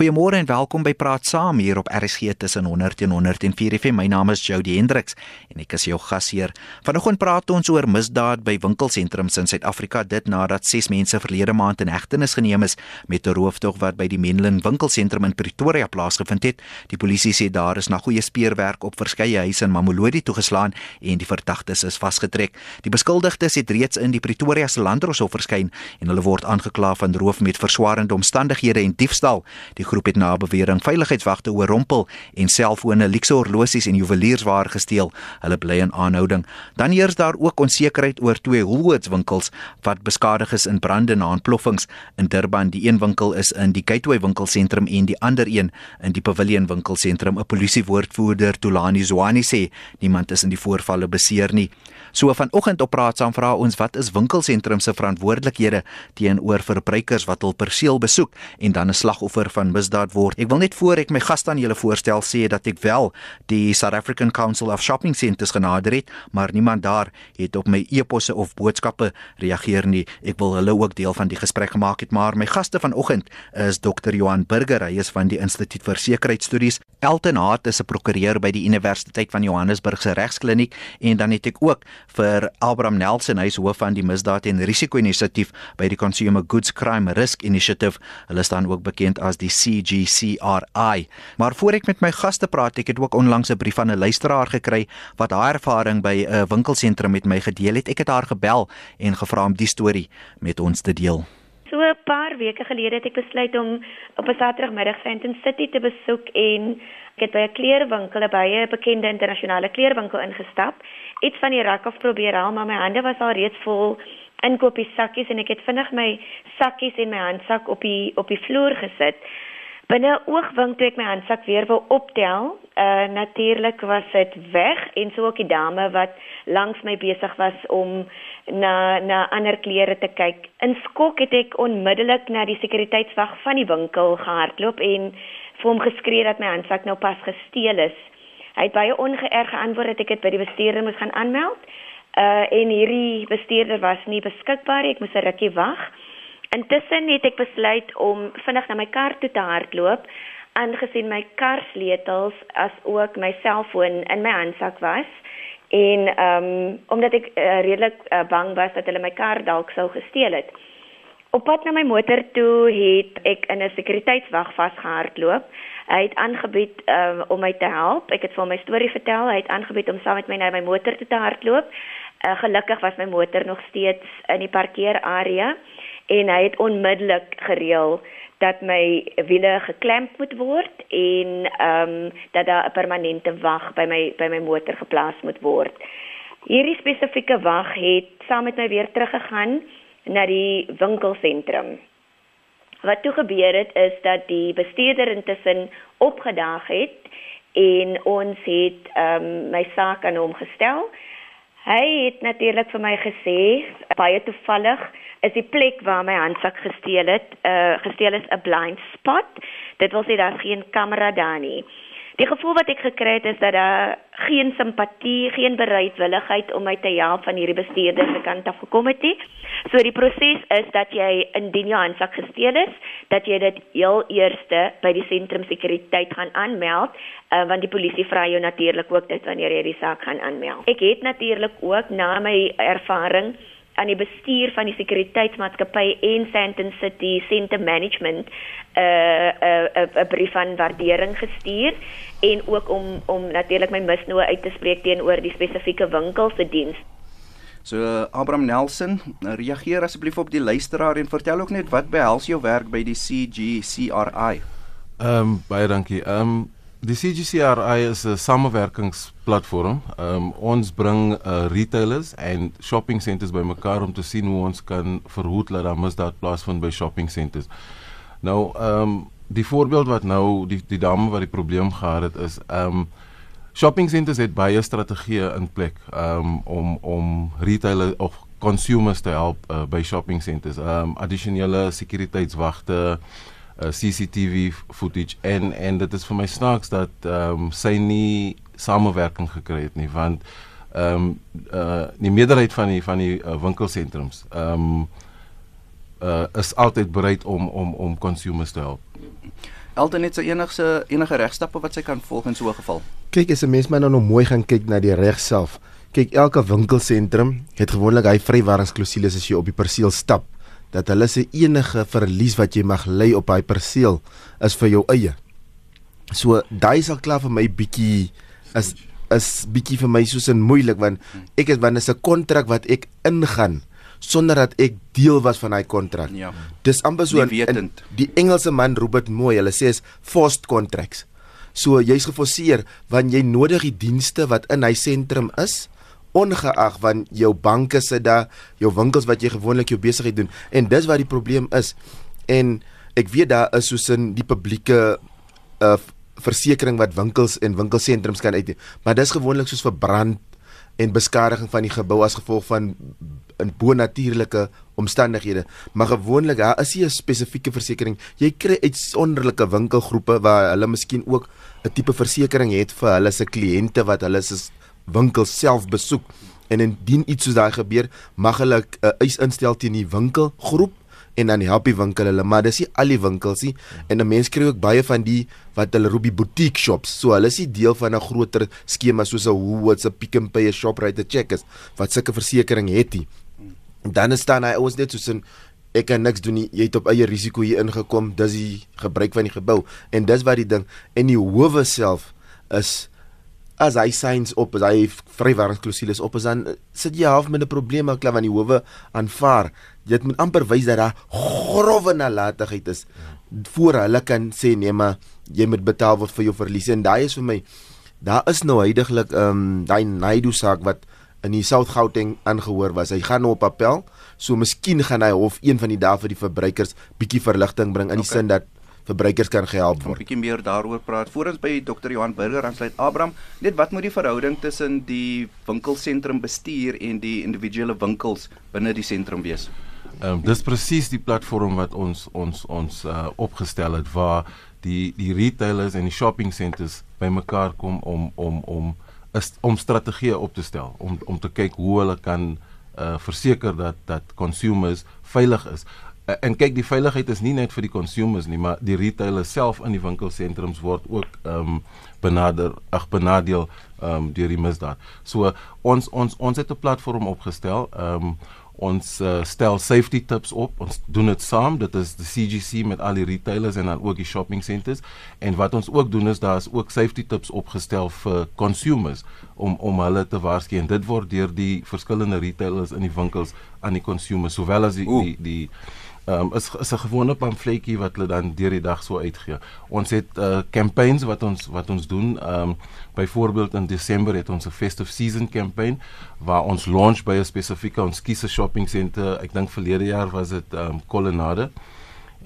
Goeiemôre en welkom by Praat Saam hier op RSG tussen 100 en 104 FM. My naam is Jody Hendriks en ek is jou gasheer. Vanoggend praat ons oor misdaad by winkelsentrums in Suid-Afrika dit nadat 6 mense verlede maand in hegtenis geneem is met 'n rooftog wat by die Menlyn winkelsentrum in Pretoria plaasgevind het. Die polisie sê daar is na goeie speurwerk op verskeie huise in Mamelodi toegeslaan en die verdagtes is vasgetrek. Die beskuldigdes het reeds in die Pretoria se landdroshof verskyn en hulle word aangekla van roof met verswaarende omstandighede en diefstal. Die groep het na bewering veiligheidswagte oorrompel en selfone, luukse horlosies en juweliersware gesteel. Hulle bly in aanhouding. Dan heers daar ook onsekerheid oor twee Woolworths winkels wat beskadig is in brande na ontploffings in Durban. Die een winkel is in die Gateway winkelsentrum en die ander een in die Pavilion winkelsentrum. 'n Polisiewoordvoerder, Tulani Zwani sê niemand is in die voorvalle beseer nie. So vanoggend op praat saam vra ons wat is winkelsentrums se verantwoordelikhede teenoor verbruikers wat hul perseel besoek en dan 'n slagoffer van misdaad word. Ek wil net voor ek my gas aan julle voorstel sê dat ek wel die South African Council of Shopping Centres genader het, maar niemand daar het op my e-posse of boodskappe reageer nie. Ek wil hulle ook deel van die gesprek gemaak het, maar my gaste vanoggend is Dr. Johan Burger, hy is van die Instituut vir Sekuriteitsstudies. Elton Hart is 'n prokureur by die Universiteit van Johannesburg se regskliniek en dan het ek ook vir Abraham Nelson, hy is hoof van die misdaad en risiko inisiatief by die Consumer Goods Crime Risk Initiative. Hulle staan ook bekend as die CGCRI. Maar voor ek met my gaste praat, ek het ook onlangs 'n brief van 'n luisteraar gekry wat haar ervaring by 'n winkelsentrum met my gedeel het. Ek het haar gebel en gevra om die storie met ons te deel. So 'n paar weke gelede het ek besluit om op 'n Saterdagmiddag Fenton City te besoek en ek het by 'n kleerwinkel, by 'n bekende internasionale kleerwinkel ingestap. Iets van die rak af probeer haal, maar my hande was al reeds vol inkopiessakkies en ek het vinnig my sakkies en my handsak op die op die vloer gesit. Binne oogwink toe ek my handsak weer wou optel, uh natuurlik was dit weg en so ook die dame wat langs my besig was om na na ander klere te kyk. In skok het ek onmiddellik na die sekuriteitswag van die winkel gehardloop en vir hom geskree dat my handsak nou pas gesteel is. Hy het baie ongeërg geantwoord dat ek dit by die bestuurder moes gaan aanmeld. Uh en hierdie bestuurder was nie beskikbaar nie. Ek moes 'n rukkie wag. Intussen het ek besluit om vinnig na my kar toe te hardloop aangesien my kar sleutels as ook my selfoon in my handsak was en ehm um, omdat ek uh, redelik uh, bang was dat hulle my kar dalk sou gesteel het. Op pad na my motor toe het ek in 'n sekuriteitswag vasgehardloop. Hy het aangebied um, om my te help. Ek het vir my storie vertel. Hy het aangebied om saam met my na my motor toe te hardloop. Uh, gelukkig was my motor nog steeds in die parkeerarea en hy het onmiddellik gereël dat my wiele geklemp moet word en ehm um, dat daar 'n permanente wag by my by my motor geplaas moet word. Hierdie spesifieke wag het saam met my weer teruggegaan na die winkelsentrum. Wat toe gebeur het is dat die bestuurder intussen opgedaag het en ons het ehm um, my saak aan hom gestel. Hy het natuurlik vir my gesê baie toevallig is die plek waar my handsak gesteel het, uh gesteel is 'n blind spot. Dit wil sê daar's geen kamera daar nie. Die gevoel wat ek gekry het is dat daar geen simpatie, geen bereidwilligheid om my te help van hierdie bestuurder se kant af gekom het nie. So die proses is dat jy indien jou handsak gesteel is, dat jy dit heel eerste by die sentrum sekuriteit gaan aanmeld, uh, want die polisie vra jou natuurlik ook dit wanneer jy die saak gaan aanmeld. Ek het natuurlik ook na my ervaring aan die bestuur van die sekuriteitsmaatskappy en Sandton City Center Management 'n uh, 'n uh, 'n uh, brief van waardering gestuur en ook om om natuurlik my misnoë uit te spreek teenoor die spesifieke winkel se diens. So Abraham Nelson, reageer asseblief op die luisteraar en vertel ook net wat behels jou werk by die CGCRI. Ehm um, baie dankie. Ehm um, Die CGCRI is 'n samewerkingsplatform. Um, ons bring uh, retailers en shopping centers bymekaar om te sien hoe ons kan verhoed dat daar misdaad plaasvind by shopping centers. Nou, ehm um, die voorbeeld wat nou die die dame wat die probleem gehad het is ehm um, shopping centers het baie strategieë in plek um, om om retailers of consumers te help uh, by shopping centers. Ehm um, addisionele sekuriteitswagte CCTV footage en en dit is vir my snaaks dat ehm um, sy nie samewerking gekry het nie want ehm um, uh die meerderheid van die van die uh, winkelsentrums ehm um, uh is altyd bereid om om om consumers te help. Elton het sy enigste enige regstappe wat sy kan volg in so 'n geval. Kyk, as 'n mens maar nou nog mooi gaan kyk na die reg self. Kyk, elke winkelsentrum het gewoonlik hy vrywaringsklousules as jy op die perseel stap dat hulle se enige verlies wat jy mag lê op daai perseel is vir jou eie. So daai sal klaar vir my bietjie is is bietjie vir my soos in moeilik want ek is wanneer 'n kontrak wat ek ingaan sonder dat ek deel was van daai kontrak. Ja. Dis amper so in, in, die Engelse man Robert mooi, hulle sê is forced contracts. So jy's geforseer wanneer jy nodig die dienste wat in hy sentrum is ongeag van jou banke sit daar, jou winkels wat jy gewoonlik jou besigheid doen en dis wat die probleem is. En ek weet daar is soos in die publieke uh versekerings wat winkels en winkelsentrums kan uit, maar dis gewoonlik soos vir brand en beskadiging van die gebou as gevolg van in bonatuurlike omstandighede. Maar gewoonlik daar is nie 'n spesifieke versekering. Jy kry uitsonderlike winkelgroepe waar hulle miskien ook 'n tipe versekering het vir hulle se kliënte wat hulle se winkels self besoek. En indien iets soos daai gebeur, mag hulle 'n uh, eis instel teen die winkelgroep en dan help die winkel hulle, maar dis nie al die winkels nie. En 'n mens kry ook baie van die wat hulle roep die boutique shops. So hulle is nie deel van 'n groter skema soos 'n Woolworths, 'n Pick n Pay, 'n Shoprite, 'n Checkers wat sulke versekerings het nie. Dan staan hy ons net in ek kan niks doen nie. Jy het op eie risiko hier ingekom. Dis die gebruik van die gebou. En dis wat die ding en die howe self is as hy signs op as hy vrywaringsklousules op is dan sit jy half met 'n probleem maar klaar van die howe aanvaar. Dit moet amper wys dat daar grove nalatigheid is voor hulle kan sê nee maar jy moet betaal word vir jou verliese en daai is vir my daar is nou heidaglik ehm um, daai Naidu saak wat in die South Gauteng aangehoor was. Hy gaan nou op appel. So miskien gaan hy hof een van die dae vir die verbruikers bietjie verligting bring in die okay. sin dat verbruikers kan gehelp word. 'n Bietjie meer daaroor praat. Voordat ons by Dr. Johan Burger aansluit, Abraham, net wat moet die verhouding tussen die winkelsentrum bestuur en die individuele winkels binne die sentrum wees? Ehm um, dis presies die platform wat ons ons ons uh, opgestel het waar die die retailers en die shopping centers bymekaar kom om om om is om strategieë op te stel om om te kyk hoe hulle kan uh, verseker dat dat consumers veilig is. Uh, en kyk die veiligheid is nie net vir die consumers nie, maar die retailers self in die winkelsentrums word ook ehm um, benader ag benadeel ehm um, deur die misdaad. So ons ons ons het 'n platform opgestel ehm um, ons uh, stel safety tips op. Ons doen dit saam. Dit is die CGC met al die retailers en dan ook die shopping centers. En wat ons ook doen is daar is ook safety tips opgestel vir consumers om om hulle te waarsku en dit word deur die verskillende retailers in die winkels aan die consumers sowel as die Oeh. die die um, is is 'n gewone pamfletjie wat hulle dan deur die dag so uitgee. Ons het uh campaigns wat ons wat ons doen. Ehm um, byvoorbeeld in Desember het ons 'n festive season campaign waar ons launch by 'n spesifieke ons kiese shopping center. Ek dink verlede jaar was dit ehm um, Colonnade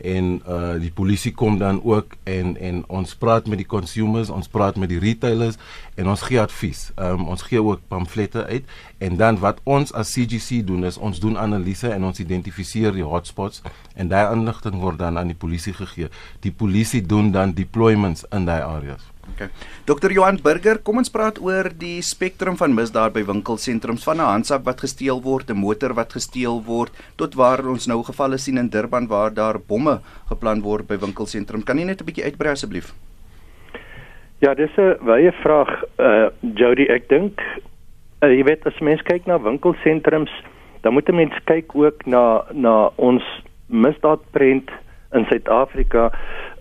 en uh die polisie kom dan ook en en ons praat met die consumers, ons praat met die retailers en ons gee advies. Um ons gee ook pamflette uit en dan wat ons as CGC doen is ons doen analise en ons identifiseer die hotspots en daai inligting word dan aan die polisie gegee. Die polisie doen dan deployments in daai areas. Okay. Dr. Johan Burger, kom ons praat oor die spektrum van misdaad by winkelsentrums van 'n handsak wat gesteel word, 'n motor wat gesteel word, tot waar ons nou gevalle sien in Durban waar daar bomme geplan word by winkelsentrums. Kan jy net 'n bietjie uitbrei asseblief? Ja, dis 'n wye vraag, uh Jody, ek dink uh, jy weet as mens kyk na winkelsentrums, dan moet 'n mens kyk ook na na ons misdaadprent in Suid-Afrika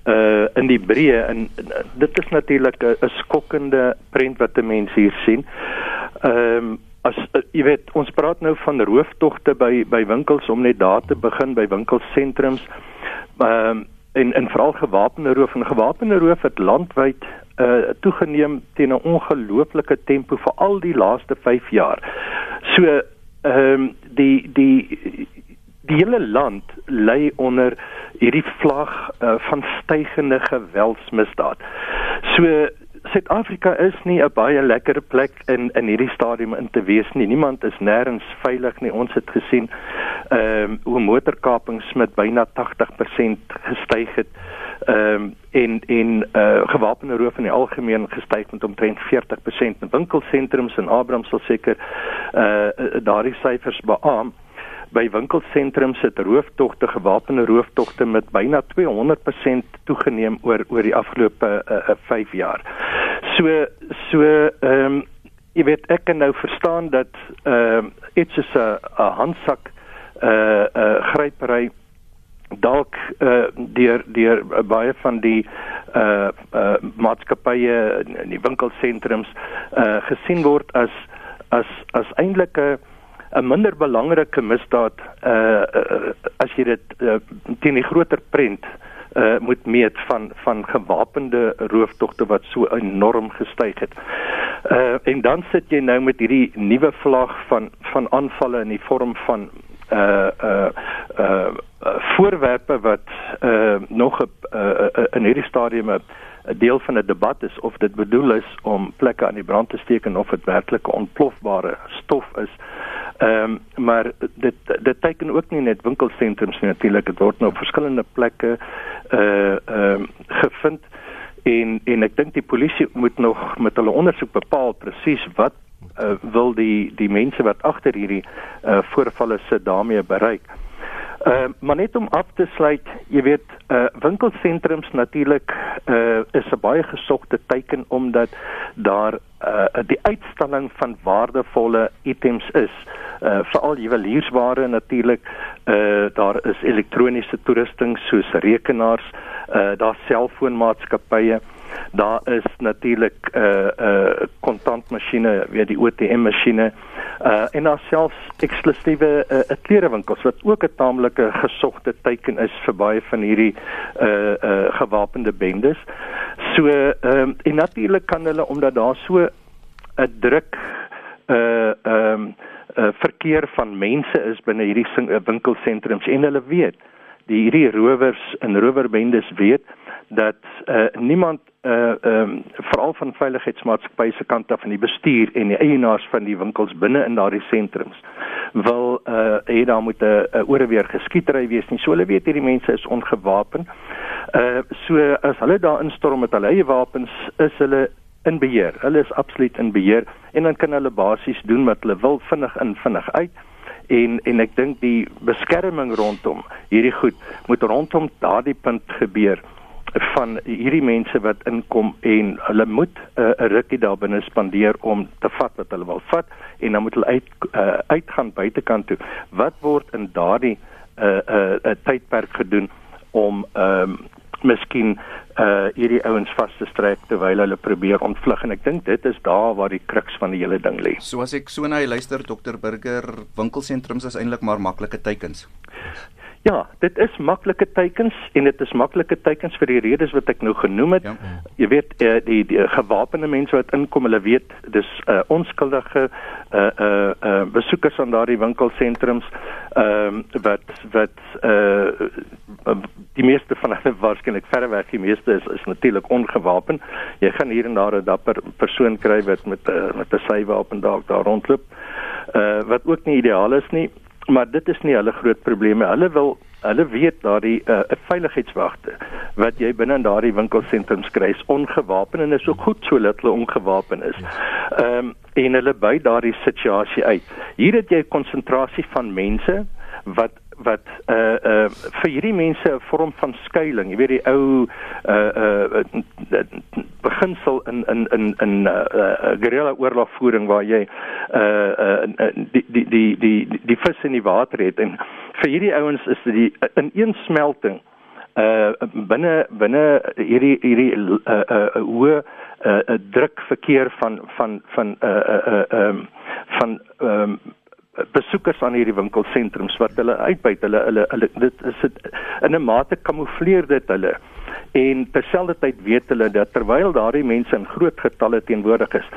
uh in die breë en uh, dit is natuurlik 'n skokkende prent wat 'n mens hier sien. Ehm um, as uh, jy weet ons praat nou van rooftogte by by winkels om net daar te begin by winkelsentrums. Ehm um, en en veral gewapende roof en gewapende roof het landwyd uh toegeneem teen 'n ongelooflike tempo vir al die laaste 5 jaar. So ehm um, die die die hele land lê onder hierdie vlag uh, van stygende geweldsmisdaad. So Suid-Afrika is nie 'n baie lekker plek in in hierdie stadium in te wees nie. Niemand is nêrens veilig nie. Ons het gesien ehm um, hoe motorkapings met byna 80% gestyg het. Ehm um, en en uh gewapende roof in die algemeen gestyg met omtrent 40% in winkelsentrums en Abraham sal seker uh daardie syfers beamoen by winkelsentrums het rooftogte, gewapende rooftogte met byna 200% toegeneem oor oor die afgelope 5 uh, uh, jaar. So so ehm um, jy weet ek kan nou verstaan dat ehm uh, is 'n 'n handsak eh uh, eh uh, grypery dalk uh, deur deur baie van die uh uh maatskappye in die winkelsentrums uh gesien word as as as eintlik 'n 'n minder belangrike misdaad uh, uh as jy dit uh, teen die groter prent uh moet meet van van gewapende rooftogte wat so enorm gestyg het. Uh en dan sit jy nou met hierdie nuwe vlag van van aanvalle in die vorm van uh uh uh voorwerpe wat uh nog 'n uh, uh, in hierdie stadium 'n 'n deel van 'n debat is of dit bedoel is om plekke aan die brand te steek en of dit werklik 'n ontplofbare stof is. Ehm um, maar dit dit teken ook nie net winkelsentrums nie natuurlik dit word nou op verskillende plekke uh ehm uh, gevind en en ek dink die polisie moet nog met hulle ondersoek bepaal presies wat uh, wil die die mense wat agter hierdie uh voorvalle sit daarmee bereik. Uh maar net om af te sluit, jy weet, uh winkelsentrums natuurlik uh is 'n baie gesogte teken omdat daar uh die uitstalling van waardevolle items is. Uh veral juweliersware natuurlik. Uh daar is elektroniese toerusting soos rekenaars, uh daar selfoonmaatskappye. Daar is natuurlik 'n uh, 'n uh, kontantmasjiene, weet die ATM masjiene. Uh en daar selfs eksklusiewe uh, klerewinkels wat ook 'n taamlike gesogte teken is vir baie van hierdie uh uh gewapende bendes. So ehm um, en natuurlik kan hulle omdat daar so 'n druk uh ehm um, uh, verkeer van mense is binne hierdie winkelsentrums en hulle weet die hierdie rowers en rowerbendes weet dat uh, niemand uh um, veral van veiligheidsmaatskappye se kant af van die bestuur en die eienaars van die winkels binne in daardie sentrums wil uh hê daar moet 'n uh, oorweer geskietery wees nie. So hulle weet hierdie mense is ongewapen. Uh so as hulle daar instorm met hulle eie wapens, is hulle in beheer. Hulle is absoluut in beheer en dan kan hulle basies doen wat hulle wil vinnig in vinnig uit en en ek dink die beskerming rondom hierdie goed moet rondom daardie punt gebeur van hierdie mense wat inkom en hulle moet uh, 'n uh, rukkie daar binne spandeer om te vat wat hulle wil vat en dan moet hulle uit uh, uitgaan buitekant toe. Wat word in daardie 'n uh, 'n uh, uh, tydperk gedoen om ehm um, miskien uh hierdie ouens vas te strek terwyl hulle probeer ontvlug en ek dink dit is daar waar die kruks van die hele ding lê. So as ek so na jy luister dokter Burger, winkelsentrums is eintlik maar maklike teikens. Ja, dit is maklike teikens en dit is maklike teikens vir die redes wat ek nou genoem het. Ja. Jy weet uh, die die gewapende mense wat inkom, hulle weet dis uh, onskuldige uh uh, uh besoekers aan daardie winkelsentrums ehm uh, wat wat uh die meeste van hulle waarskynlik verre weg die meeste is is natuurlik ongewapen. Jy gaan hier en daar 'n dapper persoon kry wat met uh, met 'n sywapen dalk daar rondloop. Uh wat ook nie ideaal is nie maar dit is nie hulle groot probleme. Hulle wil hulle weet daardie 'n uh, veiligheidswagte wat jy binne in daardie winkelsentrums kry is ongewapen en is ook goed so dat hulle ongewapen is. Ehm um, en hulle by daardie situasie uit. Hier het jy 'n konsentrasie van mense wat wat uh uh vir hierdie mense 'n vorm van skuilings, jy weet die ou uh uh beginsel in in in in uh, uh guerrilla oorlogvoering waar jy uh uh die die die die die vis in die water het en vir hierdie ouens is dit die ineensmelting uh binne binne hierdie hierdie uh uh hoe 'n uh, uh, druk verkeer van van van uh uh uh um, van um, besoekers aan hierdie winkelsentrums wat hulle uitbuit. Hulle hulle, hulle dit is dit in 'n mate kamoufleer dit hulle. En terselfdertyd weet hulle dat terwyl daardie mense in groot getalle teenwoordig is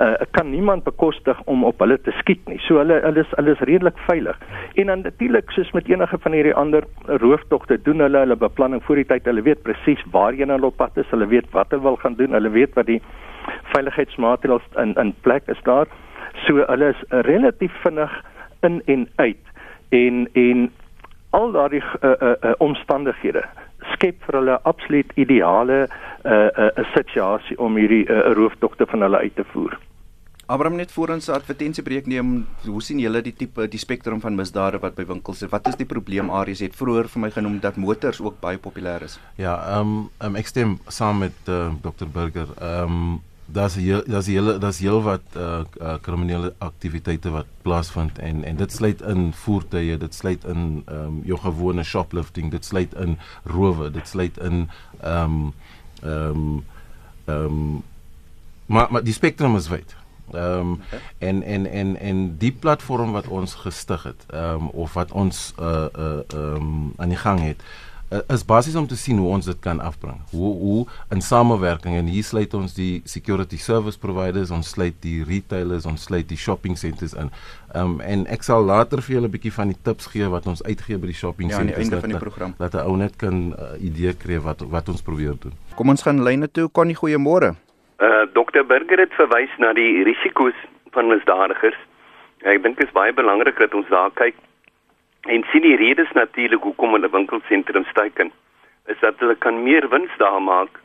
uh, kan niemand bekostig om op hulle te skiet nie. So hulle hulle is hulle is redelik veilig. En dan natuurlik soos met enige van hierdie ander rooftogte doen hulle hulle beplanning voor die tyd. Hulle weet presies waarheen hulle op pad is. Hulle weet wat hulle wil gaan doen. Hulle weet wat die veiligheidsmaatreëls in in plek is daar So hulle is relatief vinnig in en uit en en al daardie uh, uh, uh, omstandighede skep vir hulle absoluut ideale 'n uh, 'n uh, situasie om hierdie uh, rooftogte van hulle uit te voer. Abraham net voor ons advertensiebreek neem, hoe sien julle die tipe die spektrum van misdade wat by winkels is? Wat is die probleem areas? Het vroeër vir my genoem dat motors ook baie populêr is. Ja, ehm um, um, ek stem saam met uh, Dr Burger. Ehm um, daar's daar's hele daar's heel wat uh, uh, kriminele aktiwiteite wat plaasvind en en dit sluit in voertuie, dit sluit in ehm um, jou gewone shoplifting, dit sluit in rowe, dit sluit in ehm um, ehm um, ehm um, maar maar die spektrum is wyd. Ehm um, okay. en en en en die platform wat ons gestig het, ehm um, of wat ons uh uh ehm um, aan die gang het, uh, is basies om te sien hoe ons dit kan afbring. Hoe hoe in samewerking en hier sluit ons die security service providers, ons sluit die retailers, ons sluit die shopping centers in. Ehm um, en ek sal later vir julle 'n bietjie van die tips gee wat ons uitgee by die shopping ja, centers dat, van die program. Dat 'n ou net kan uh, idee kry wat wat ons probeer doen. Kom ons gaan lyne toe. Connie, goeiemôre. Uh Dr Burger het verwys na die risiko's van misdadigers. Ek dink dit is baie belangrik dat ons daar kyk en sien die redes natuurlik hoekom hulle winkelsentrum steiken. Is dat hulle kan meer wins daar maak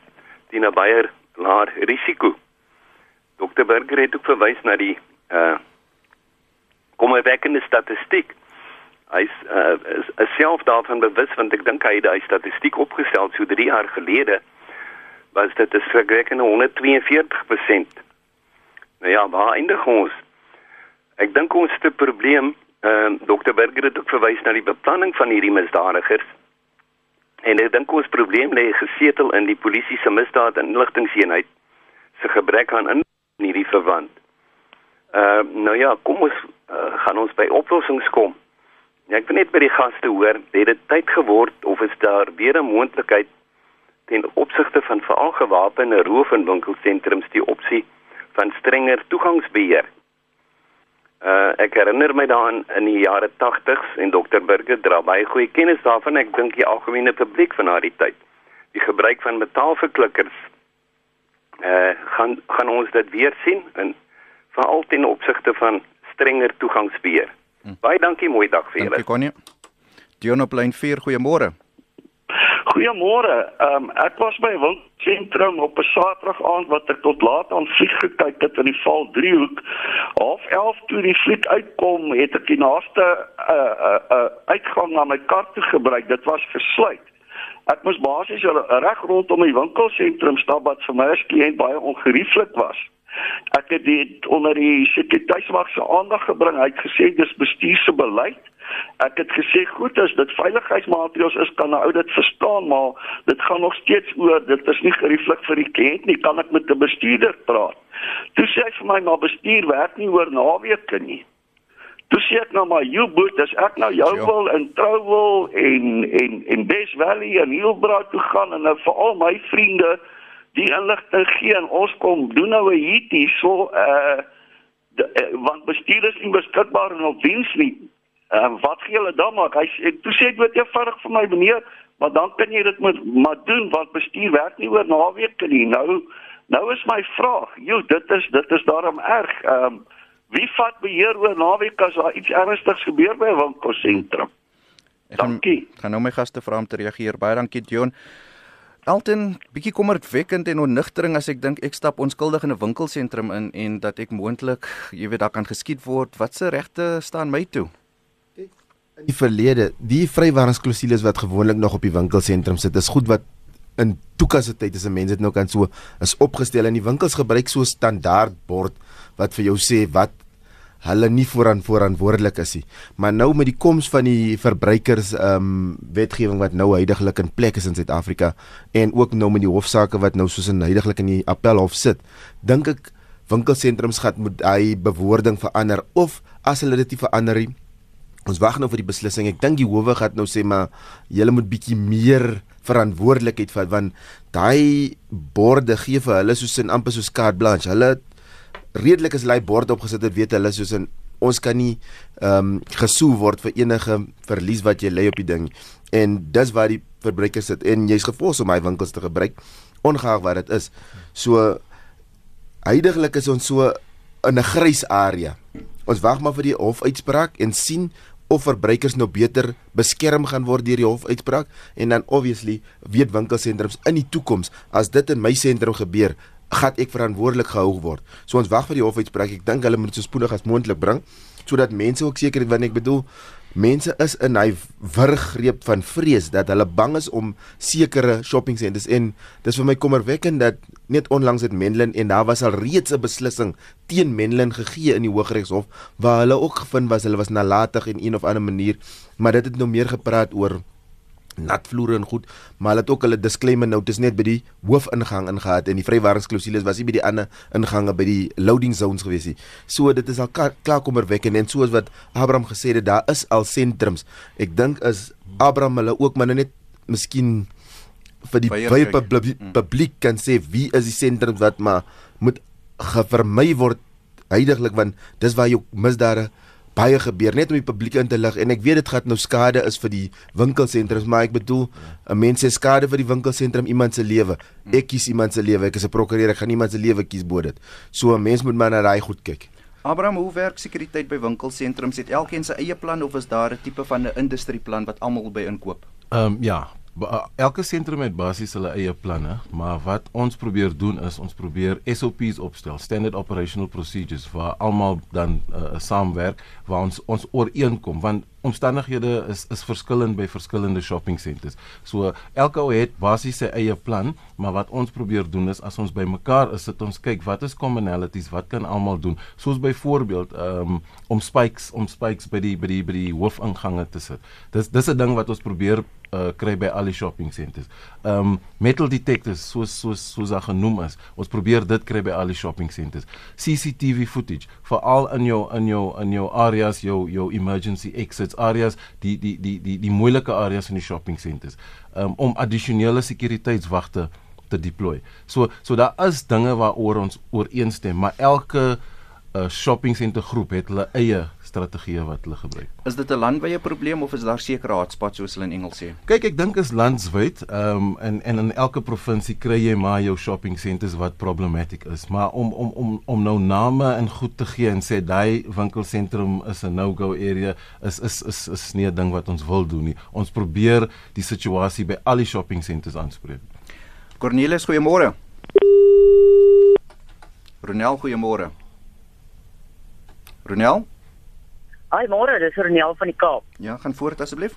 teen 'n baie laer risiko. Dr Burger het ook verwys na die uh kommerwekkende statistiek. Hy is uh is, is self daarvan bewus want ek dink hy het daai statistiek opgestel so 3 jaar gelede was dit 'n skrikwekkende 142%. Nou ja, waar eindig ons? Ek dink ons het 'n probleem. Ehm uh, Dr. Berger het ook verwys na die beplanning van hierdie misdadigers. En ek dink ons probleem lê gesetel in die polisie se misdaad en inligtingeenheid se gebrek aan in hierdie verband. Ehm uh, nou ja, kom ons uh, gaan ons by oplossings kom. Ja, ek wil net by die gaste hoor, het dit tyd geword of is daar weer 'n moontlikheid ten opsigte van veral gewapende roof en winkelsentrums die opsie van strenger toegangsbeheer. Uh ek herinner my daaraan in die jare 80s en Dr Burger dra baie goeie kennis daarvan. Ek dink die algemene publiek van daardie tyd. Die gebruik van metaalverklikkers uh gaan gaan ons dit weer sien en veral ten opsigte van strenger toegangsbeheer. Hm. Baie dankie, mooi dag vir julle. Dankie Connie. Dion op lyn 4, goeiemôre. Goeiemôre. Ehm um, ek was by 'n winkelentrum op 'n Saterdag aand wat ek tot laat aan vlieg gekyk het in die Val Driehoek. Half 11 toe die vlieg uitkom, het ek die naaste uh, uh, uh, uitgang na my kar toe gebruik. Dit was gesluit. Ek moes basies reg rondom die winkelsentrum stap wat vir my as kliënt baie ongerieflik was. Ek het dit onder die sekuriteitswag se aandag gebring. Hy het gesê dis bestuur se beleid Ek het gesê goed as dit veiligheidsmaatreëls is kan 'n ou dit verstaan, maar dit gaan nog steeds oor dit is nie gerieflik vir die kliënt nie, kan ek met 'n bestuurder praat. Toe sê hy vir my maar bestuur werk nie oor naweke nie. Toe sê ek nou maar you boot, as ek nou jou ja. wil in trou wil en en en Bes Valley en Hillbrow toe gaan en nou vir al my vriende die inligting gee en ons kom doen nou 'n hierdie so uh de, uh, want bestuur is nie beskikbaar en op diens nie. Uh, wat gee hulle dan maak? Hy sê toe sê dit eenvoudig vir my meneer, maar dan kan jy dit met maar doen want bestuur werk nie oor naweke nie. Nou nou is my vraag, joh, dit is dit is daarom erg. Ehm um, wie vat beheer oor naweke as daar iets ernstigs gebeur by 'n winkelsentrum? Dankie. Ek gaan nou my gaste vra om te reageer. Baie dankie Dion. Elton, bietjie kommerwekkend en onnigtering as ek dink ek stap onskuldig in 'n winkelsentrum in en dat ek moontlik, jy weet, daar kan geskiet word. Wat se regte staan my toe? in die verlede, die vrywaringsklousules wat gewoonlik nog op die winkelsentrum sit, is goed wat in toekoms tyd as 'n mens dit nou kan so is opgestel en die winkels gebruik so standaard bord wat vir jou sê wat hulle nie vooraan verantwoordelik is nie. Maar nou met die koms van die verbruikers ehm um, wetgewing wat nou heidaglik in plek is in Suid-Afrika en ook nou met die hofsaake wat nou soos in heidaglik in die appelhof sit, dink ek winkelsentrums gaan moet hy bewoording verander of as hulle dit nie verander nie Ons wag nou vir die beslissing. Ek dink die howe gaan nou sê maar julle moet bietjie meer verantwoordelikheid vat want daai borde gee vir hulle soos in amper soos carte blanche. Hulle redelik as hulle bord opgesit het, weet hulle soos in ons kan nie ehm um, gesou word vir enige verlies wat jy lê op die ding. En dis waar die verbruikers sit en jy's gefoos om my winkels te gebruik ongeag wat dit is. So heidaglik is ons so in 'n grys area. Ons wag maar vir die hofuitspraak en sien of verbruikers nou beter beskerm gaan word deur die hofuitspraak en dan obviously weet winkelsentrums in die toekoms as dit in my sentrum gebeur gaan ek verantwoordelik gehou word. So ons wag vir die hofuitspraak. Ek dink hulle moet so spoedig as moontlik bring sodat mense ook seker weet wat ek bedoel. Mense is in hy wurggreep van vrees dat hulle bang is om sekere shopping centers en dis vir my kommerwekkend dat net onlangs het Menlyn en daar was al reeds 'n beslissing teen Menlyn gegee in die Hooggeregshof waar hulle ook gevind was hulle was nalatig in een of ander manier maar dit het nou meer gepraat oor natvloere en goed, maar hulle het ook hulle disclaimer notes net by die hoofingang ingehaat en die vrywaringsklousules was nie by die ander ingange by die loading zones gewees nie. So dit is al klaar kommerwekkend en soos wat Abraham gesê het, daar is al sentrums. Ek dink is Abraham hulle ook maar net miskien vir die baie publiek, mm. publiek kan sê wie is die sentrums wat maar moet vermy word heidaglik want dis waar jou misdade baie gebeur net om die publiek in te lig. En ek weet dit gaan nou skade is vir die winkelsentrums maar ek bedoel 'n mens se skade vir die winkelsentrum iemand se lewe. Ek kies iemand se lewe ek is 'n prokureur ek gaan iemand se lewe kies bo dit. So 'n mens moet maar na daai goed kyk. Abraham hoe werk sekuriteit by winkelsentrums het elkeen sy eie plan of is daar 'n tipe van 'n industrieplan wat almal by inkoop? Ehm um, ja elke sentrum het basies hulle eie planne, maar wat ons probeer doen is ons probeer SOPs opstel, standard operational procedures waar almal dan uh, saamwerk waar ons ons ooreenkom want omstandighede is is verskillend by verskillende shopping centers. So elke ou het basies sy eie plan, maar wat ons probeer doen is as ons bymekaar is, sit ons kyk wat is commonalities, wat kan almal doen? Soos byvoorbeeld um, om spikes om spikes by die by die by die hoofingange te sit. Dis dis 'n ding wat ons probeer uh, kry by al die shopping centers. Um metal detectors soos soos soos daar genoem is. Ons probeer dit kry by al die shopping centers. CCTV footage veral in jou in jou in jou areas, jou jou emergency exits areas, die die die die die moeilike areas in die shopping centers um, om addisionele sekuriteitswagte te deploy. So so daar is dinge waaroor ons ooreenstem, maar elke uh, shopping center groep het hulle eie strategieë wat hulle gebruik. Is dit 'n landwyse probleem of is daar sekere hotspots soos hulle in Engels sê? Kyk, ek dink is landwyd. Ehm um, en en in elke provinsie kry jy maar jou shopping centers wat problematic is. Maar om om om om nou name en goed te gee en sê daai winkelsentrum is 'n no-go area is is is is nie 'n ding wat ons wil doen nie. Ons probeer die situasie by al die shopping centers aanspreek. Cornelis, goeiemôre. Ronel, goeiemôre. Ronel? Ai môre, dis Ronel van die Kaap. Ja, gaan voort asseblief.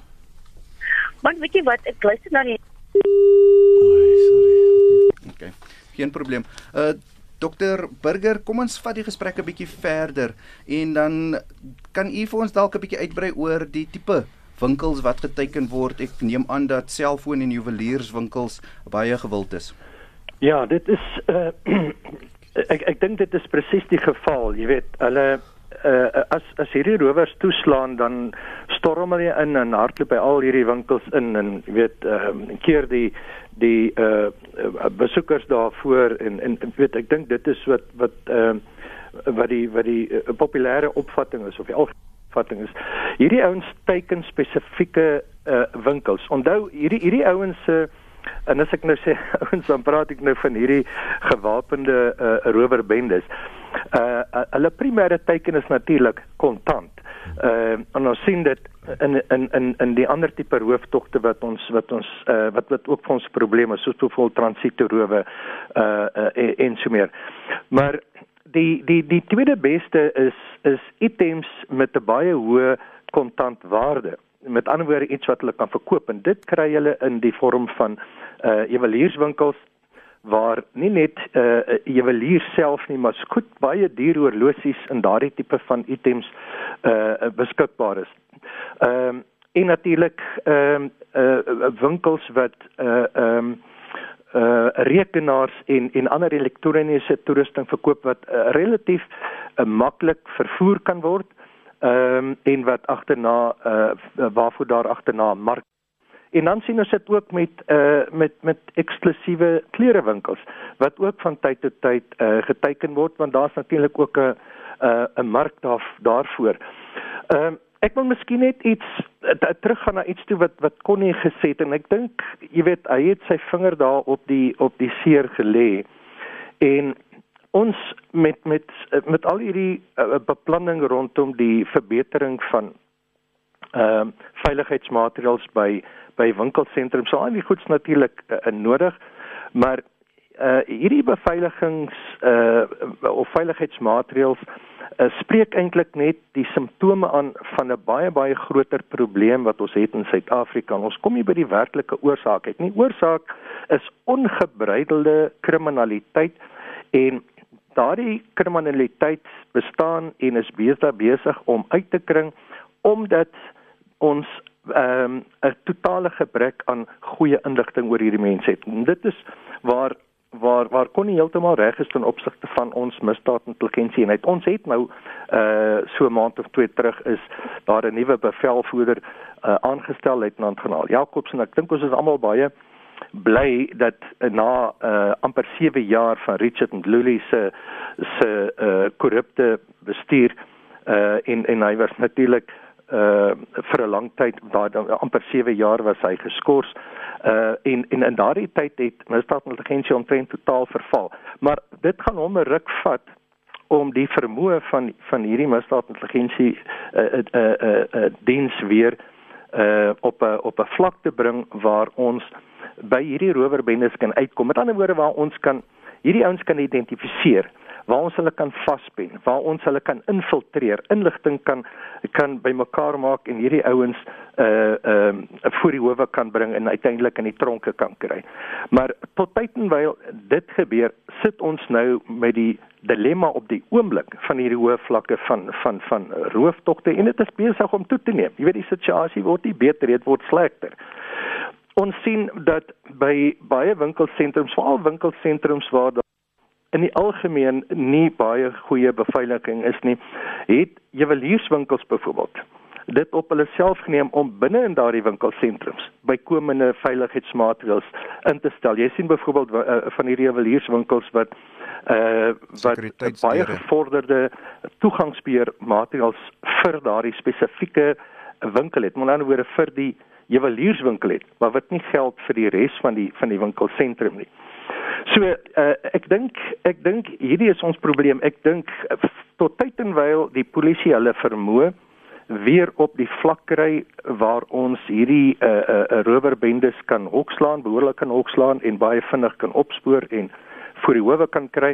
Maar weet jy wat, ek luister na die Ai, sorry. Okay. Geen probleem. Uh Dokter Burger, kom ons vat die gesprek 'n bietjie verder en dan kan u vir ons dalk 'n bietjie uitbrei oor die tipe winkels wat geteken word. Ek neem aan dat selfoon en juwelierswinkels baie gewild is. Ja, dit is uh ek ek dink dit is presies die geval. Jy weet, hulle uh, as as hierdie rowers toeslaan dan storm hulle in en hardloop by al hierdie winkels in en weet ehm uh, keer die die uh besoekers daarvoor en en weet ek dink dit is wat wat ehm uh, wat die wat die uh, populêre opvatting is of die opvatting is hierdie ouens teiken spesifieke uh winkels onthou hierdie hierdie ouens se uh, En as ek nou sê ouens dan praat ek nou van hierdie gewapende uh, rowerbendes. Uh hulle primêre teiken is natuurlik kontant. Uh en ons sien dit in in in in die ander tipe rooftogte wat ons wat ons uh wat wat ook vir ons probleme soos byvoorbeeld transitoerowe uh, uh en, so meer. Maar die die die tweede beste is is items met 'n baie hoë kontantwaarde met ander woorde iets wat hulle kan verkoop en dit kry hulle in die vorm van uh juwelierswinkels waar nie net uh juwelier self nie maar skoot baie duur horlosies en daardie tipe van items uh beskikbaar is. Ehm uh, en natuurlik ehm uh, uh winkels wat uh ehm um, uh rekenaars en en ander elektroniese toerusting verkoop wat uh, relatief uh, maklik vervoer kan word. Ehm um, en wat agterna uh waarvoor daar agterna mark En dan sien ons dit ook met uh met met eksklusiewe klerewinkels wat ook van tyd tot tyd uh geteken word want daar's natuurlik ook 'n 'n 'n mark daar daarvoor. Ehm uh, ek wil miskien net iets uh, teruggaan na iets toe wat wat Connie gesê het en ek dink jy weet hy het sy vinger daar op die op die seer gelê. En ons met met met al hierdie uh, beplanning rondom die verbetering van ehm uh, veiligheidsmaatreëls by by winkelsentrums so al die goeds natuurlik uh, nodig maar uh hierdie beveiligings uh of veiligheidsmaatreëls uh, spreek eintlik net die simptome aan van 'n baie baie groter probleem wat ons het in Suid-Afrika. Ons kom hier by die werklike oorsaak. Ek nie oorsaak is ongebreidelde kriminaliteit en daardie kriminaliteit bestaan en is besig besig om uit te kring omdat ons ehm, 'n um, totale gebrek aan goeie inligting oor hierdie mense het. En dit is waar waar waar kon nie heeltemal reg is ten opsigte van ons misdaadintelligensie en ons het nou uh so 'n maand of twee terug is daar 'n nuwe bevelvoerder uh aangestel luitenant generaal Jacobs en ek dink ons is almal baie bly dat uh, na uh amper 7 jaar van Richard Ndluli se se uh korrupte bestuur uh en en hy was natuurlik uh vir 'n lang tyd daar amper 7 jaar was hy geskort uh en en in daardie tyd het misdaadintelligensie omtrent totaal verval. Maar dit gaan hom 'n ruk vat om die vermoë van van hierdie misdaadintelligensie uh uh uh, uh, uh diens weer uh op 'n op 'n vlak te bring waar ons by hierdie rowerbendes kan uitkom. Met ander woorde waar ons kan hierdie ouens kan identifiseer waar ons hulle kan vaspen, waar ons hulle kan infiltreer, inligting kan kan bymekaar maak en hierdie ouens uh ehm uh, voor die howe kan bring en uiteindelik in die tronke kan kry. Maar tot tydens dit gebeur, sit ons nou met die dilemma op die oomblik van hierdie hoë vlakke van van van rooftogte en dit is besig om toe te neem. Jy weet die situasie word nie beter, dit word slegter. Ons sien dat by baie winkelsentrums, veral winkelsentrums waar in die algemeen nie baie goeie beveiliging is nie, het juwelierswinkels byvoorbeeld dit op hulle self geneem om binne in daardie winkelsentrums bykomende veiligheidsmaatreëls in te stel. Jy sien byvoorbeeld uh, van hierdie juwelierswinkels wat uh wat baie gevorderde toegangsbeheer maatreëls vir daardie spesifieke winkel het. Met ander woorde vir die juwelierswinkel het, maar wat nie geld vir die res van die van die winkelsentrum nie. So uh, ek dink ek dink hierdie is ons probleem. Ek dink uh, tot tyd en wyl die polisie hulle vermoë weer op die vlak kry waar ons hierdie uh, uh, rowerbendes kan hokslaan, behoorlik kan hokslaan en baie vinnig kan opspoor en voor die howe kan kry.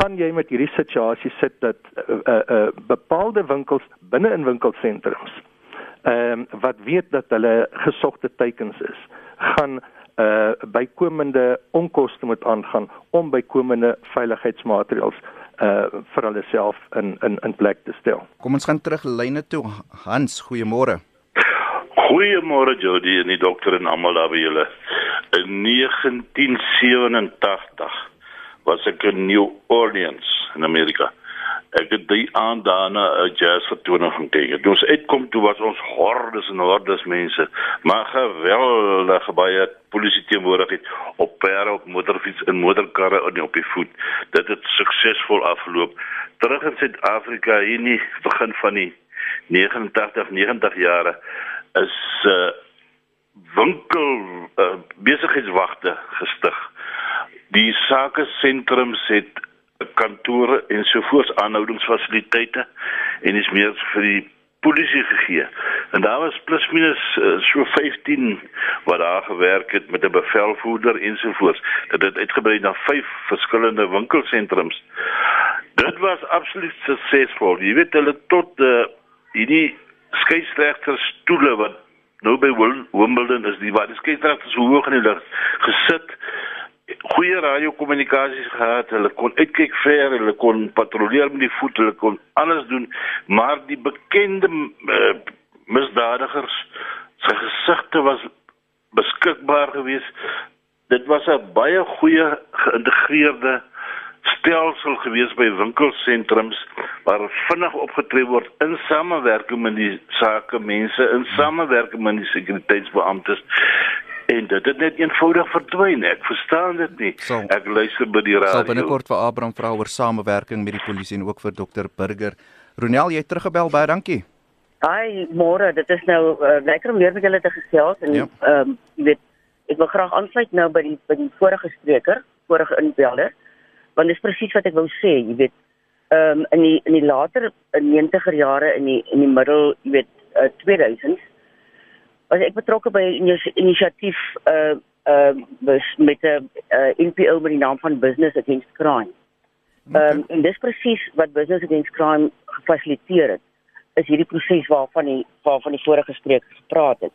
Gaan jy met hierdie situasie sit dat uh, uh, uh, bepaalde winkels binne in winkelsentrums ehm um, wat weet dat hulle gesogte teikens is, gaan uh bykomende onkoste moet aangaan om bykomende veiligheidsmaatreëls uh vir hulle self in in in plek te stel. Kom ons gaan terug lyne toe. Hans, goeiemôre. Goeiemôre Jody en die dokter en almal daar by julle. In 1987 was ek in New Orleans in Amerika ek het die aand daarna 'n jazz vertoning gaan kyk. Toe ons uitkom toe was ons hordes en hordes mense, maar geweldige baie polisie teenwoordigheid op perde, op motorfiets en motorkarre en op die voet. Dit het suksesvol afgeloop. Terug in Suid-Afrika hier nie begin van die 89 90 jare is uh winkel uh, besigheidswagte gestig. Die sake sentrums het kantore en sovoorts aanhoudingsfasiliteite en is meer vir die polisie gegee. En daar was plus minus uh, so 15 wat daar gewerk het met 'n bevelvoerder ensovoorts. Dit het uitgebrei na 5 verskillende winkelsentrums. Dit was absoluut suksesvol. Jy weet hulle tot uh, hierdie skeieregter stoele wat nou by Wimbledon is, die wat die skeieregters hoog in die lug gesit goeie radiokommunikasies gehad. Hulle kon uitkyk ver, hulle kon patrolleer met die voet, hulle kon alles doen, maar die bekende uh, misdadigers se gesigte was beskikbaar geweest. Dit was 'n baie goeie geïntegreerde stelsel gewees by winkelsentrums waar vinnig opgetree word in samewerking met die sake mense in samewerking met die sekuriteitsbeamptes en dit het net eenvoudig verdwyn. Ek verstaan dit nie. So, ek luister by die radio. Sal binnekort vir Abraham vra oor samewerking met die polisie en ook vir dokter Burger. Ronel, jy het teruggebel baie dankie. Ai, môre, dit is nou uh, lekker om weer met julle te gesels en ja. ehm ja. um, jy weet ek wil graag aansluit nou by die by die vorige spreker, vorige inbeller. Want dit is presies wat ek wou sê, jy weet ehm um, in die in die later in 90er jare in die in die middel, jy weet uh, 2000s was ek betrokke by 'n inisiatief uh uh, met 'n uh, NPO met die naam van Business Against Crime. Ehm um, okay. en dis presies wat Business Against Crime gefasiliteer het. Is hierdie proses waarvan die waarvan die vorige spreker gepraat het.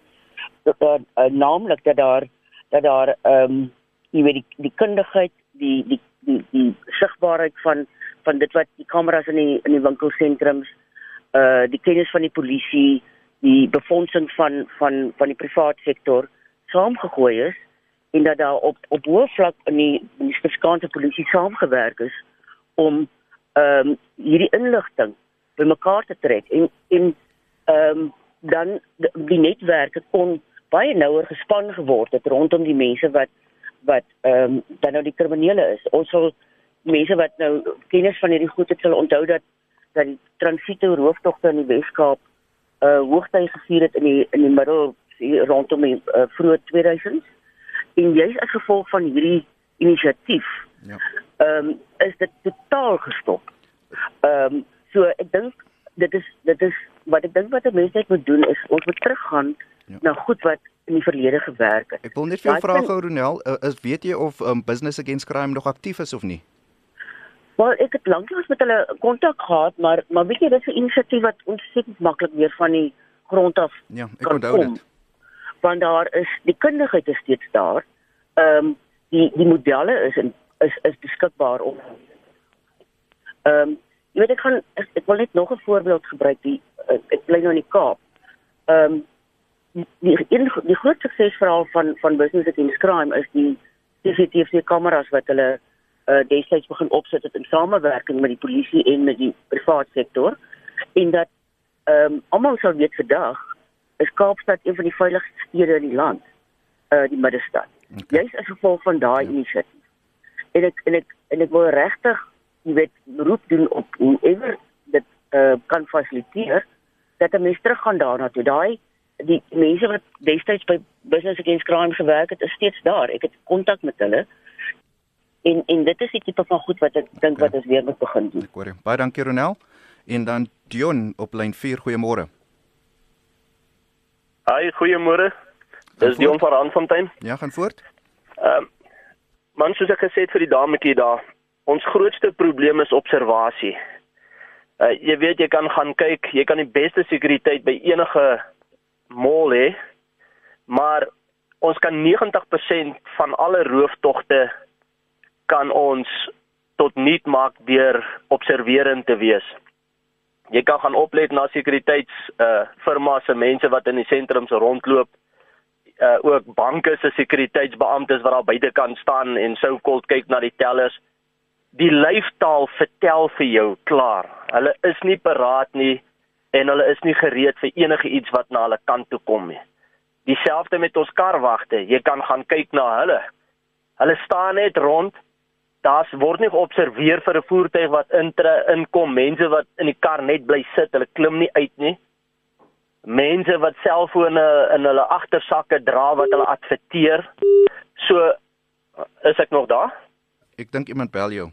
Dat daar uh, naamlik dat daar dat daar ehm um, jy weet die die kundigheid, die die die die sigbaarheid van van dit wat die kameras in die in die winkelsentrums uh die kennis van die polisie, die befondsing van van van die private sektor saamgegooi is en dat daar op op hoë vlak in die in die Spitskaanse polisie saamgewerk is om ehm um, hierdie inligting bymekaar te trek en en ehm um, dan die netwerke kon baie nouer gespan geword het rondom die mense wat wat ehm um, dan nou die kriminele is. Ons sal mense wat nou kennis van hierdie goed het sal onthou dat dat die transito rooftogte in die Weskaap uh hoogtyd gevier het in die in die middel rondom die uh, vroeë 2000s. En juis as gevolg van hierdie inisiatief ja. ehm um, is dit totaal gestop. Ehm um, so ek dink dit is dit is wat ek dink wat 'n mens net moet doen is ons moet teruggaan ja. na goed wat in die verlede gewerk het. Ek wil net vir jou vra gou Ronel, uh, is weet jy of um, Business Against Crime nog aktief is of nie? Wel, ek het lanklaas met hulle kontak gehad, maar maar weet jy dis 'n inisiatief wat ontsettend maklik weer van die grond af Ja, ek onthou dit. Want daar is die kundigheid is steeds daar. Ehm um, die die modelle is in, is is beskikbaar op. Ehm um, jy weet ek gaan ek, ek wil net nog 'n voorbeeld gebruik die uh, ek bly nou in die Kaap. Ehm um, die die, die groot suksesverhaal van van Business Against Crime is die CCTV kameras wat hulle uh, destyds begin opsit het in samewerking met die polisie en met die private sektor en dat ehm um, almal sou weet vandag is Kaapstad een van die veiligste stede in die land uh die middestad. Okay. Jy's as gevolg van daai ja. inisiatief. En ek en ek en ek wil regtig jy weet roep doen op hoe ewer dit uh kan fasiliteer dat 'n mens teruggaan daarna toe. Daai die mense wat destyds by Business Against Crime gewerk het, is steeds daar. Ek het kontak met hulle En en dit is die tipe van goed wat ek dink okay. wat ons weer moet begin doen. Ek hoor. Baie dankie Ronel. En dan Dion op lyn 4. Goeiemôre. Haai, goeiemôre. Dis Dion van Randfontein. Ja, gaan voort. Ehm um, man soos ek gesê het vir die dametjie daar, ons grootste probleem is observasie. Uh jy weet jy kan gaan kyk, jy kan die beste sekuriteit by enige mall hê, maar ons kan 90% van alle rooftogte kan ons tot nut maak deur observerend te wees. Jy kan gaan oplet na sekuriteits uh firmas se mense wat in die sentrums rondloop. Uh ook banke se sekuriteitsbeamptes wat daar buitekant staan en sou kol kyk na die tellers. Die lyfstaal vertel vir jou klaar. Hulle is nie paraat nie en hulle is nie gereed vir enige iets wat na hulle kant toe kom nie. Dieselfde met ons karwagte. Jy kan gaan kyk na hulle. Hulle staan net rond daar's word nie geobserveer vir 'n voertuig wat intre inkom, mense wat in die kar net bly sit, hulle klim nie uit nie. Mense wat selfone in hulle agtersakke dra wat hulle adverteer. So is ek nog daar? Ek dink iemand bel jou.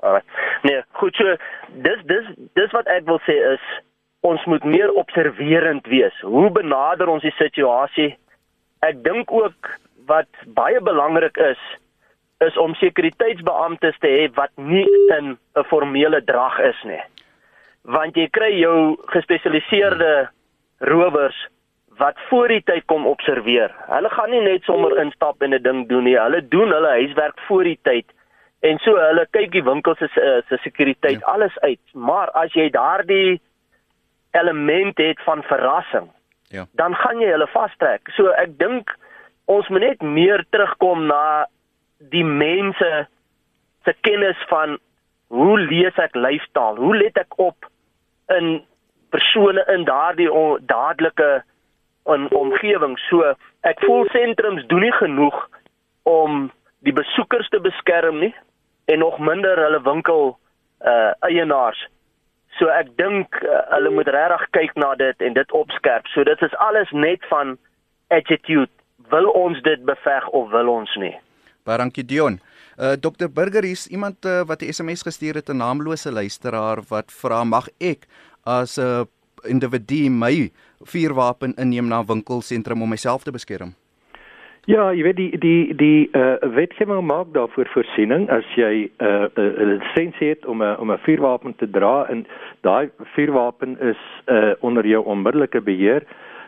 Alraai. Nee, goed so. Dis dis dis wat ek wil sê is ons moet meer observerend wees. Hoe benader ons die situasie? Ek dink ook wat baie belangrik is, is om sekuriteitsbeamptes te hê wat nie in 'n formele drag is nie. Want jy kry jou gespesialiseerde rowers wat voor die tyd kom observeer. Hulle gaan nie net sommer instap en 'n ding doen nie. Hulle doen hulle huiswerk voor die tyd. En so hulle kyk die winkels se se sekuriteit ja. alles uit. Maar as jy daardie element het van verrassing, ja. dan gaan jy hulle vastrek. So ek dink ons moet net meer terugkom na die mense se kennis van hoe lees ek lyfstaal? Hoe let ek op in persone in daardie dadelike in omgewing? So ek voel sentrums doen nie genoeg om die besoekers te beskerm nie en nog minder hulle winkel uh eienaars. So ek dink uh, hulle moet regtig kyk na dit en dit opskerp. So dit is alles net van attitude. Wil ons dit beveg of wil ons nie? Baie dankie Dion. Uh Dr Burger hier is iemand uh, wat 'n SMS gestuur het 'n naamlose luisteraar wat vra mag ek as 'n uh, individu my vuurwapen inneem na winkelsentrum om myself te beskerm? Ja, jy weet die die die uh, wetgewing maak daarvoor voorsiening as jy 'n uh, uh, lisensie het om 'n om 'n vuurwapen te dra en daai vuurwapen is uh, onder jou onmiddellike beheer,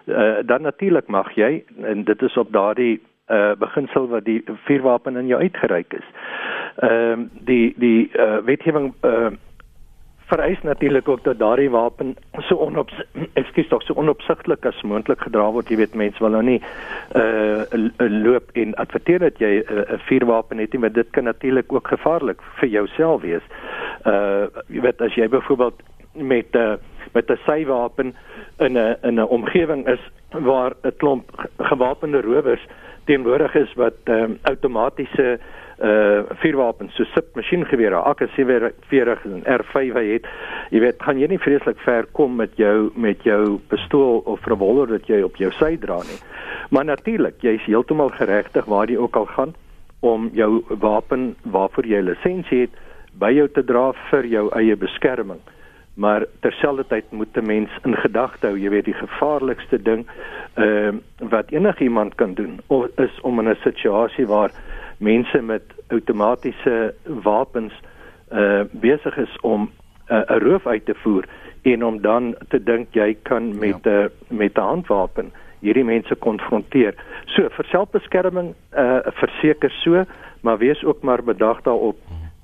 uh, dan natuurlik mag jy en dit is op daardie uh, beginsel wat die vuurwapen in jou uitgereik is. Ehm uh, die die uh, wetgewing uh, vereis natuurlik ook dat daardie wapen so onop ekskuus tog so onopsigtelik as moontlik gedra word. Jy weet mense wil nou nie uh loop en adverteer dat jy 'n uh, vuurwapen het nie, maar dit kan natuurlik ook gevaarlik vir jouself wees. Uh jy weet as jy byvoorbeeld met 'n uh, met 'n sywapen in 'n in 'n omgewing is waar 'n klomp gewapende rowers teenwoordig is wat ehm um, outomatiese uh vuurwapens so submasjiengewere AK47 en R5 het. Jy weet gaan jy nie vreeslik ver kom met jou met jou pistool of revolver wat jy op jou sy dra nie. Maar natuurlik jy is heeltemal geregtig waar jy ook al gaan om jou wapen waarvoor jy lisensie het by jou te dra vir jou eie beskerming maar terselfdertyd moet 'n mens in gedagte hou jy weet die gevaarlikste ding ehm uh, wat enigiemand kan doen of is om in 'n situasie waar mense met outomatiese wapens uh besig is om 'n uh, roof uit te voer en om dan te dink jy kan met 'n ja. uh, met 'n handwapen hierdie mense konfronteer. So vir selfbeskerming uh verseker so, maar wees ook maar bedag daarop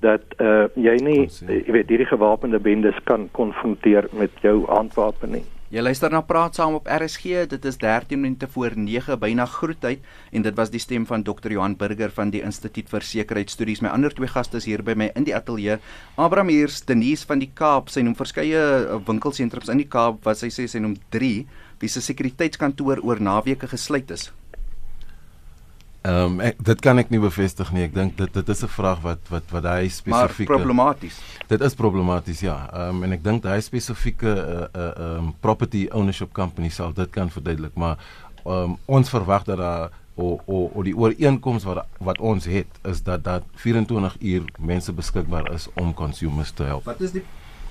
dat uh jy nie jy weet hierdie gewapende bendes kan konfronteer met jou handwapen nie. Jy luister na Praat saam op RSG. Dit is 13 minute voor 9 byna groettyd en dit was die stem van Dr. Johan Burger van die Instituut vir Sekuriteitsstudies. My ander twee gaste is hier by my in die ateljee. Abraham Heers, Denise van die Kaap, sy noem verskeie uh, winkelsentrums in die Kaap wat sy sê sy noem 3 wie se sekuriteitskantoor oor naweke gesluit is. Ehm um, dit kan ek nie bevestig nie. Ek dink dit dit is 'n vraag wat wat wat hy spesifiek problematies. Dit is problematies ja. Ehm um, en ek dink hy spesifieke uh, uh, um, property ownership company sal dit kan verduidelik, maar ehm um, ons verwag dat daar o o o die ooreenkoms wat wat ons het is dat dat 24 uur mense beskikbaar is om consumers te help. Wat is die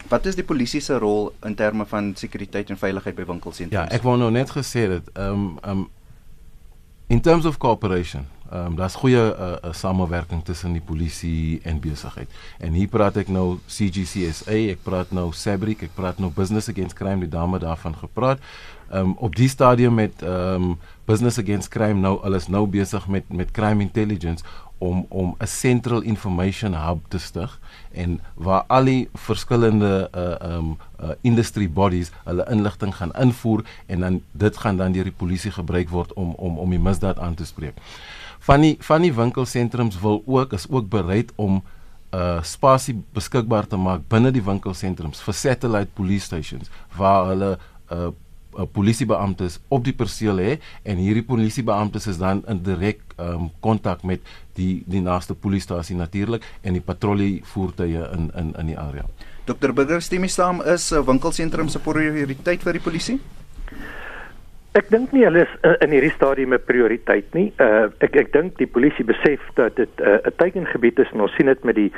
Wat is die polisie se rol in terme van sekuriteit en veiligheid by winkelsentrums? Ja, ek wou nou net gesê dit ehm um, ehm um, In terms of cooperation, ehm um, daar's goeie uh, uh, samewerking tussen die polisie en besigheid. En hier praat ek nou CGCSA, ek praat nou Sabric, ek praat nou Business Against Crime, die dame daarvan gepraat. Ehm um, op die stadium met ehm um, Business Against Crime nou alles nou besig met met crime intelligence om om 'n central information hub te stig en waar al die verskillende uh um uh industry bodies hulle inligting gaan invoer en dan dit gaan dan deur die polisie gebruik word om om om die misdaad aan te spreek. Van die van die winkelsentrums wil ook is ook bereid om uh spasie beskikbaar te maak binne die winkelsentrums vir satellite police stations waar hulle uh uh, polisiebeamptes op die perseel hê en hierdie polisiebeamptes is dan in direk um, kontak met die die naaste polisiestasie natuurlik en die patrollievoertuie in in in die area. Dr Burger stem mee saam is 'n uh, winkelsentrum se prioriteit vir die polisie? Ek dink nie hulle is uh, in hierdie stadium 'n prioriteit nie. Uh, ek ek dink die polisie besef dat dit 'n uh, teikengebied is en ons sien dit met die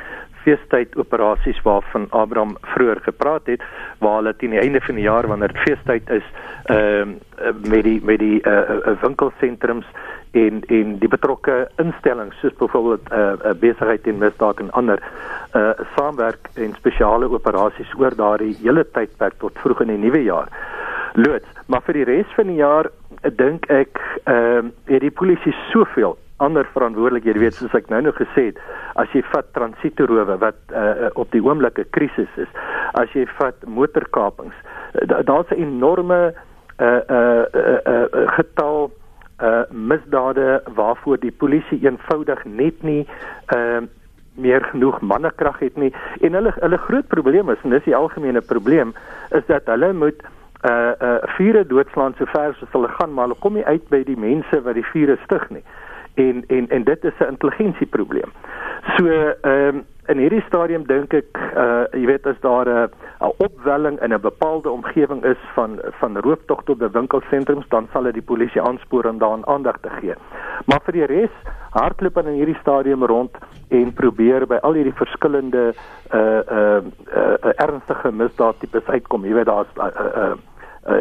feestyd operasies waarvan Abraham vroeër gepraat het waar hulle teen die einde van die jaar wanneer feestyd is ehm uh, met die met die uh, uh, winkelsentrums en en die betrokke instellings soos byvoorbeeld 'n uh, uh, besigheid en misdaad en ander uh saamwerk en spesiale operasies oor daardie hele tydperk tot vroeg in die nuwe jaar. Loods, maar vir die res van die jaar dink ek ehm uh, het die polisie soveel ander verantwoordelikhede weet soos ek nou nou gesê het as jy vat transitorowe wat uh, op die oomblik 'n krisis is as jy vat motorkapings uh, daar's 'n enorme uh, uh, uh, uh, getal uh, misdade waarvoor die polisie eenvoudig net nie uh, meer genoeg mannekrag het nie. En hulle hulle groot probleem is en dis die algemene probleem is dat hulle moet uh uh vure doodslaan so ver as hulle gaan maar hulle kom nie uit by die mense wat die vure stig nie en en en dit is 'n intelligensieprobleem. So ehm um, in hierdie stadium dink ek uh jy weet as daar 'n 'n opwelling in 'n bepaalde omgewing is van van rooftogte by winkelsentrums dan sal dit die polisie aanspoor om daaraan aandag te gee. Maar vir die res hardloop in hierdie stadium rond en probeer by al hierdie verskillende uh uh, uh, uh ernstige misdaad tipes uitkom. Jy weet daar's uh, uh uh,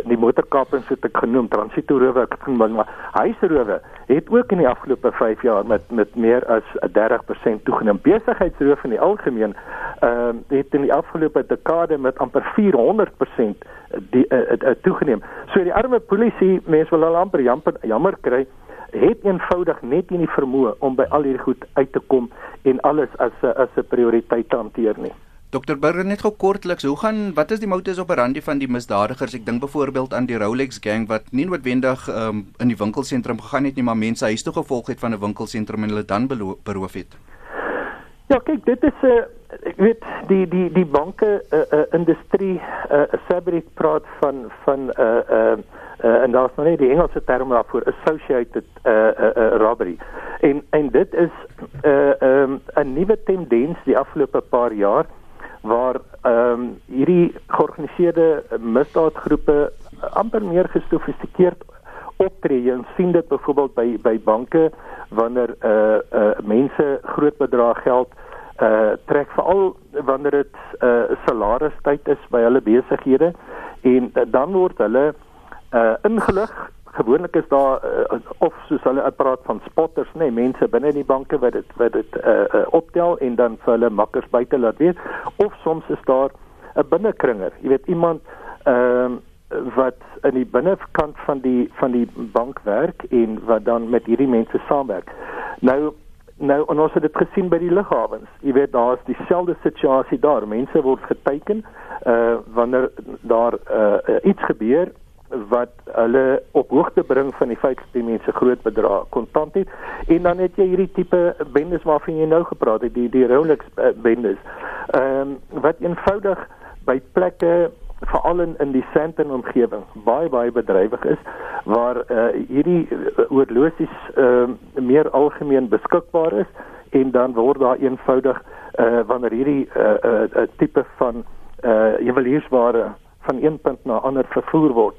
die motorkapings het ek genoem, transitorowe ek het genoem, maar huisrowe het ook in die afgelope 5 jaar met met meer as 30% toegeneem. Besigheidsroof in die algemeen ehm uh, het in die afgelope dekade met amper 400% die uh, uh, uh, toegeneem. So die arme polisie, mense wil al amper jammer, jammer kry het eenvoudig net nie die vermoë om by al hierdie goed uit te kom en alles as as 'n prioriteit te hanteer nie. Dr Burger net gou kortliks, hoe gaan wat is die modus operandi van die misdadigers? Ek dink byvoorbeeld aan die Rolex gang wat nie noodwendig um, in die winkelsentrum gegaan het nie, maar mense huis toe gevolg het van 'n winkelsentrum en hulle dan beroof het. Ja, kyk, dit is 'n uh, ek weet die die die banke uh, uh, industrie uh, Sabri praat van van 'n uh, uh, uh, en daar's nog nie die Engelse term daarvoor associated uh, uh, uh, robbery. En en dit is 'n uh, um, 'n nuwe tendens die afgelope paar jaar waar ehm um, hierdie georganiseerde misdaadgroepe amper meer gesofistikeerd optree. Jy sien dit byvoorbeeld by by banke wanneer eh uh, eh uh, mense groot bedrag geld eh uh, trek veral wanneer dit eh uh, salaristyd is by hulle besighede en uh, dan word hulle eh uh, ingelig gewoonlik is daar uh, of soos hulle praat van spotters nê nee, mense binne die banke wat dit wat dit uh, uh, optel en dan vir hulle makkers buite laat weet. Of soms is daar 'n binnekringer jy weet iemand ehm uh, wat in die binnekant van die van die bank werk en wat dan met hierdie mense saamwerk. Nou nou en ons het dit gesien by die lughawens. Jy weet daar's dieselfde situasie daar. Mense word geteken uh wanneer daar uh, iets gebeur wat hulle op hoogte bring van die feit dat die mense groot bedrae kontant het. En dan het jy hierdie tipe bendes waarvan jy nou gepraat het die die Rolex uh, bendes. Ehm um, wat eenvoudig by plekke veral in in die Sandton omgewing baie baie bedrywig is waar uh, hierdie uh, oorlosies uh, meer algemeen beskikbaar is. En dan word daar eenvoudig uh, wanneer hierdie uh, uh, tipe van uh, juweliersware van een punt na ander vervoer word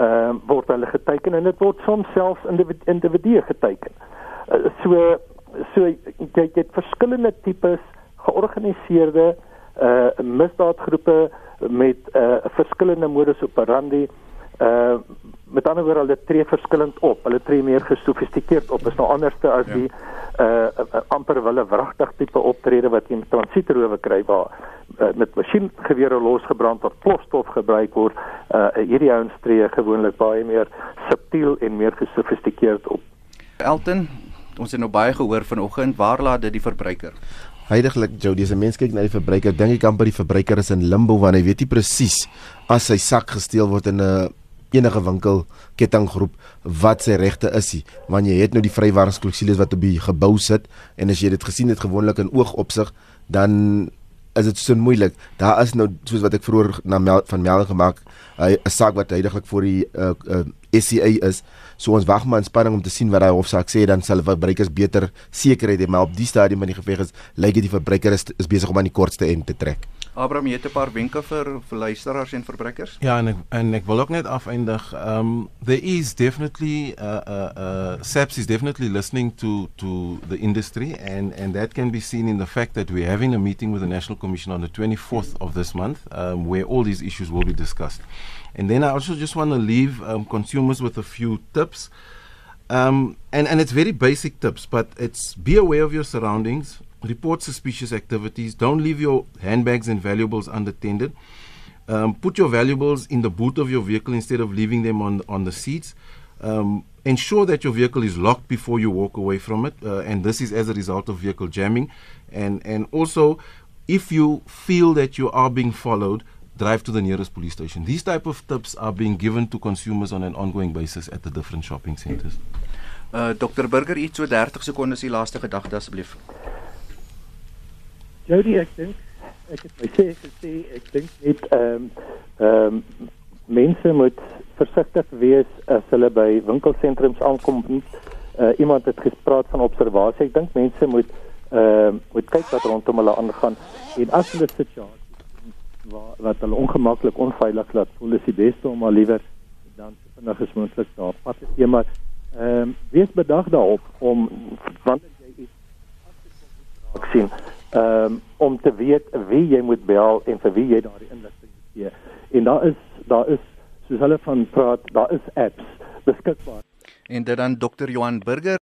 uh, word hulle geteken en dit word soms selfs individue geteken. Uh, so so jy het verskillende tipes georganiseerde uh misdaadgroepe met uh verskillende modus operandi uh met ander woorde hulle tree verskillend op. Hulle tree meer gesofistikeerd op. Is nou anderste as ja. die uh amper wille wragtig tipe optrede wat jy met transitrowe kry waar uh, met masjiengewere losgebrand word, plofstof gebruik word. Uh hierdie ouens tree gewoonlik baie meer subtiel en meer gesofistikeerd op. Elton, ons het nou baie gehoor vanoggend, waar laat dit die verbruiker? Heidiglik Jou, dis 'n mens kyk na die verbruiker, dink ek amper die verbruiker is in limbo want hy weet nie presies as sy sak gesteel word in 'n enige winkel kettinggroep wat sy regte is nie. Want jy het nou die vrywaringsklousules wat op die gebou sit en as jy dit gesien het gewoonlik in oogopsig dan is dit so moeilik. Daar is nou soos wat ek vroeër na mel, van melding gemaak 'n saak wat heidaglik voor die uh, uh, SCA is. So ons wag maar in spanning om te sien wat daai hofsaak sê dan sal verbruikers beter sekerheid hê. Maar op die stadium van die geveg is lyk dit die verbruiker is, is besig om aan die kortste end te trek Abraham, jy het 'n paar wenke vir vir luisteraars en verbruikers? Ja, en ek, en ek wil ook net afeindig. Um there is definitely uh uh uh SAPS is definitely listening to to the industry and and that can be seen in the fact that we're having a meeting with the National Commission on the 24th of this month um where all these issues will be discussed. And then I also just want to leave um, consumers with a few tips. Um and and it's very basic tips, but it's be aware of your surroundings report suspicious activities. Don't leave your handbags and valuables unattended. Um, put your valuables in the boot of your vehicle instead of leaving them on on the seats. Um, ensure that your vehicle is locked before you walk away from it, uh, and this is as a result of vehicle jamming. And and also, if you feel that you are being followed, drive to the nearest police station. These type of tips are being given to consumers on an ongoing basis at the different shopping centers. Uh, Dr Burger, iets so 30 sekondes die laaste gedagte asseblief. Jody, ek dink ek het my sê gesê ek dink net ehm um, ehm um, mense moet versigtig wees as hulle by winkelsentrums aankom. Uh, iemand het gespreek van observasie. Ek dink mense moet ehm uh, moet kyk wat rondom hulle aangaan en as hulle situasie waar wat hulle ongemaklik onveilig laat voel, is die beste om maar liewer dan vinnig as moontlik daar pad te neem maar ehm um, wees bedag daarop om wanneer jy iets as ek sien um, om te weet wie jy moet bel en vir wie jy daardie inligting gee. En daar is daar is soos hulle van praat, daar is apps beskikbaar. En dit dan Dr. Johan Burger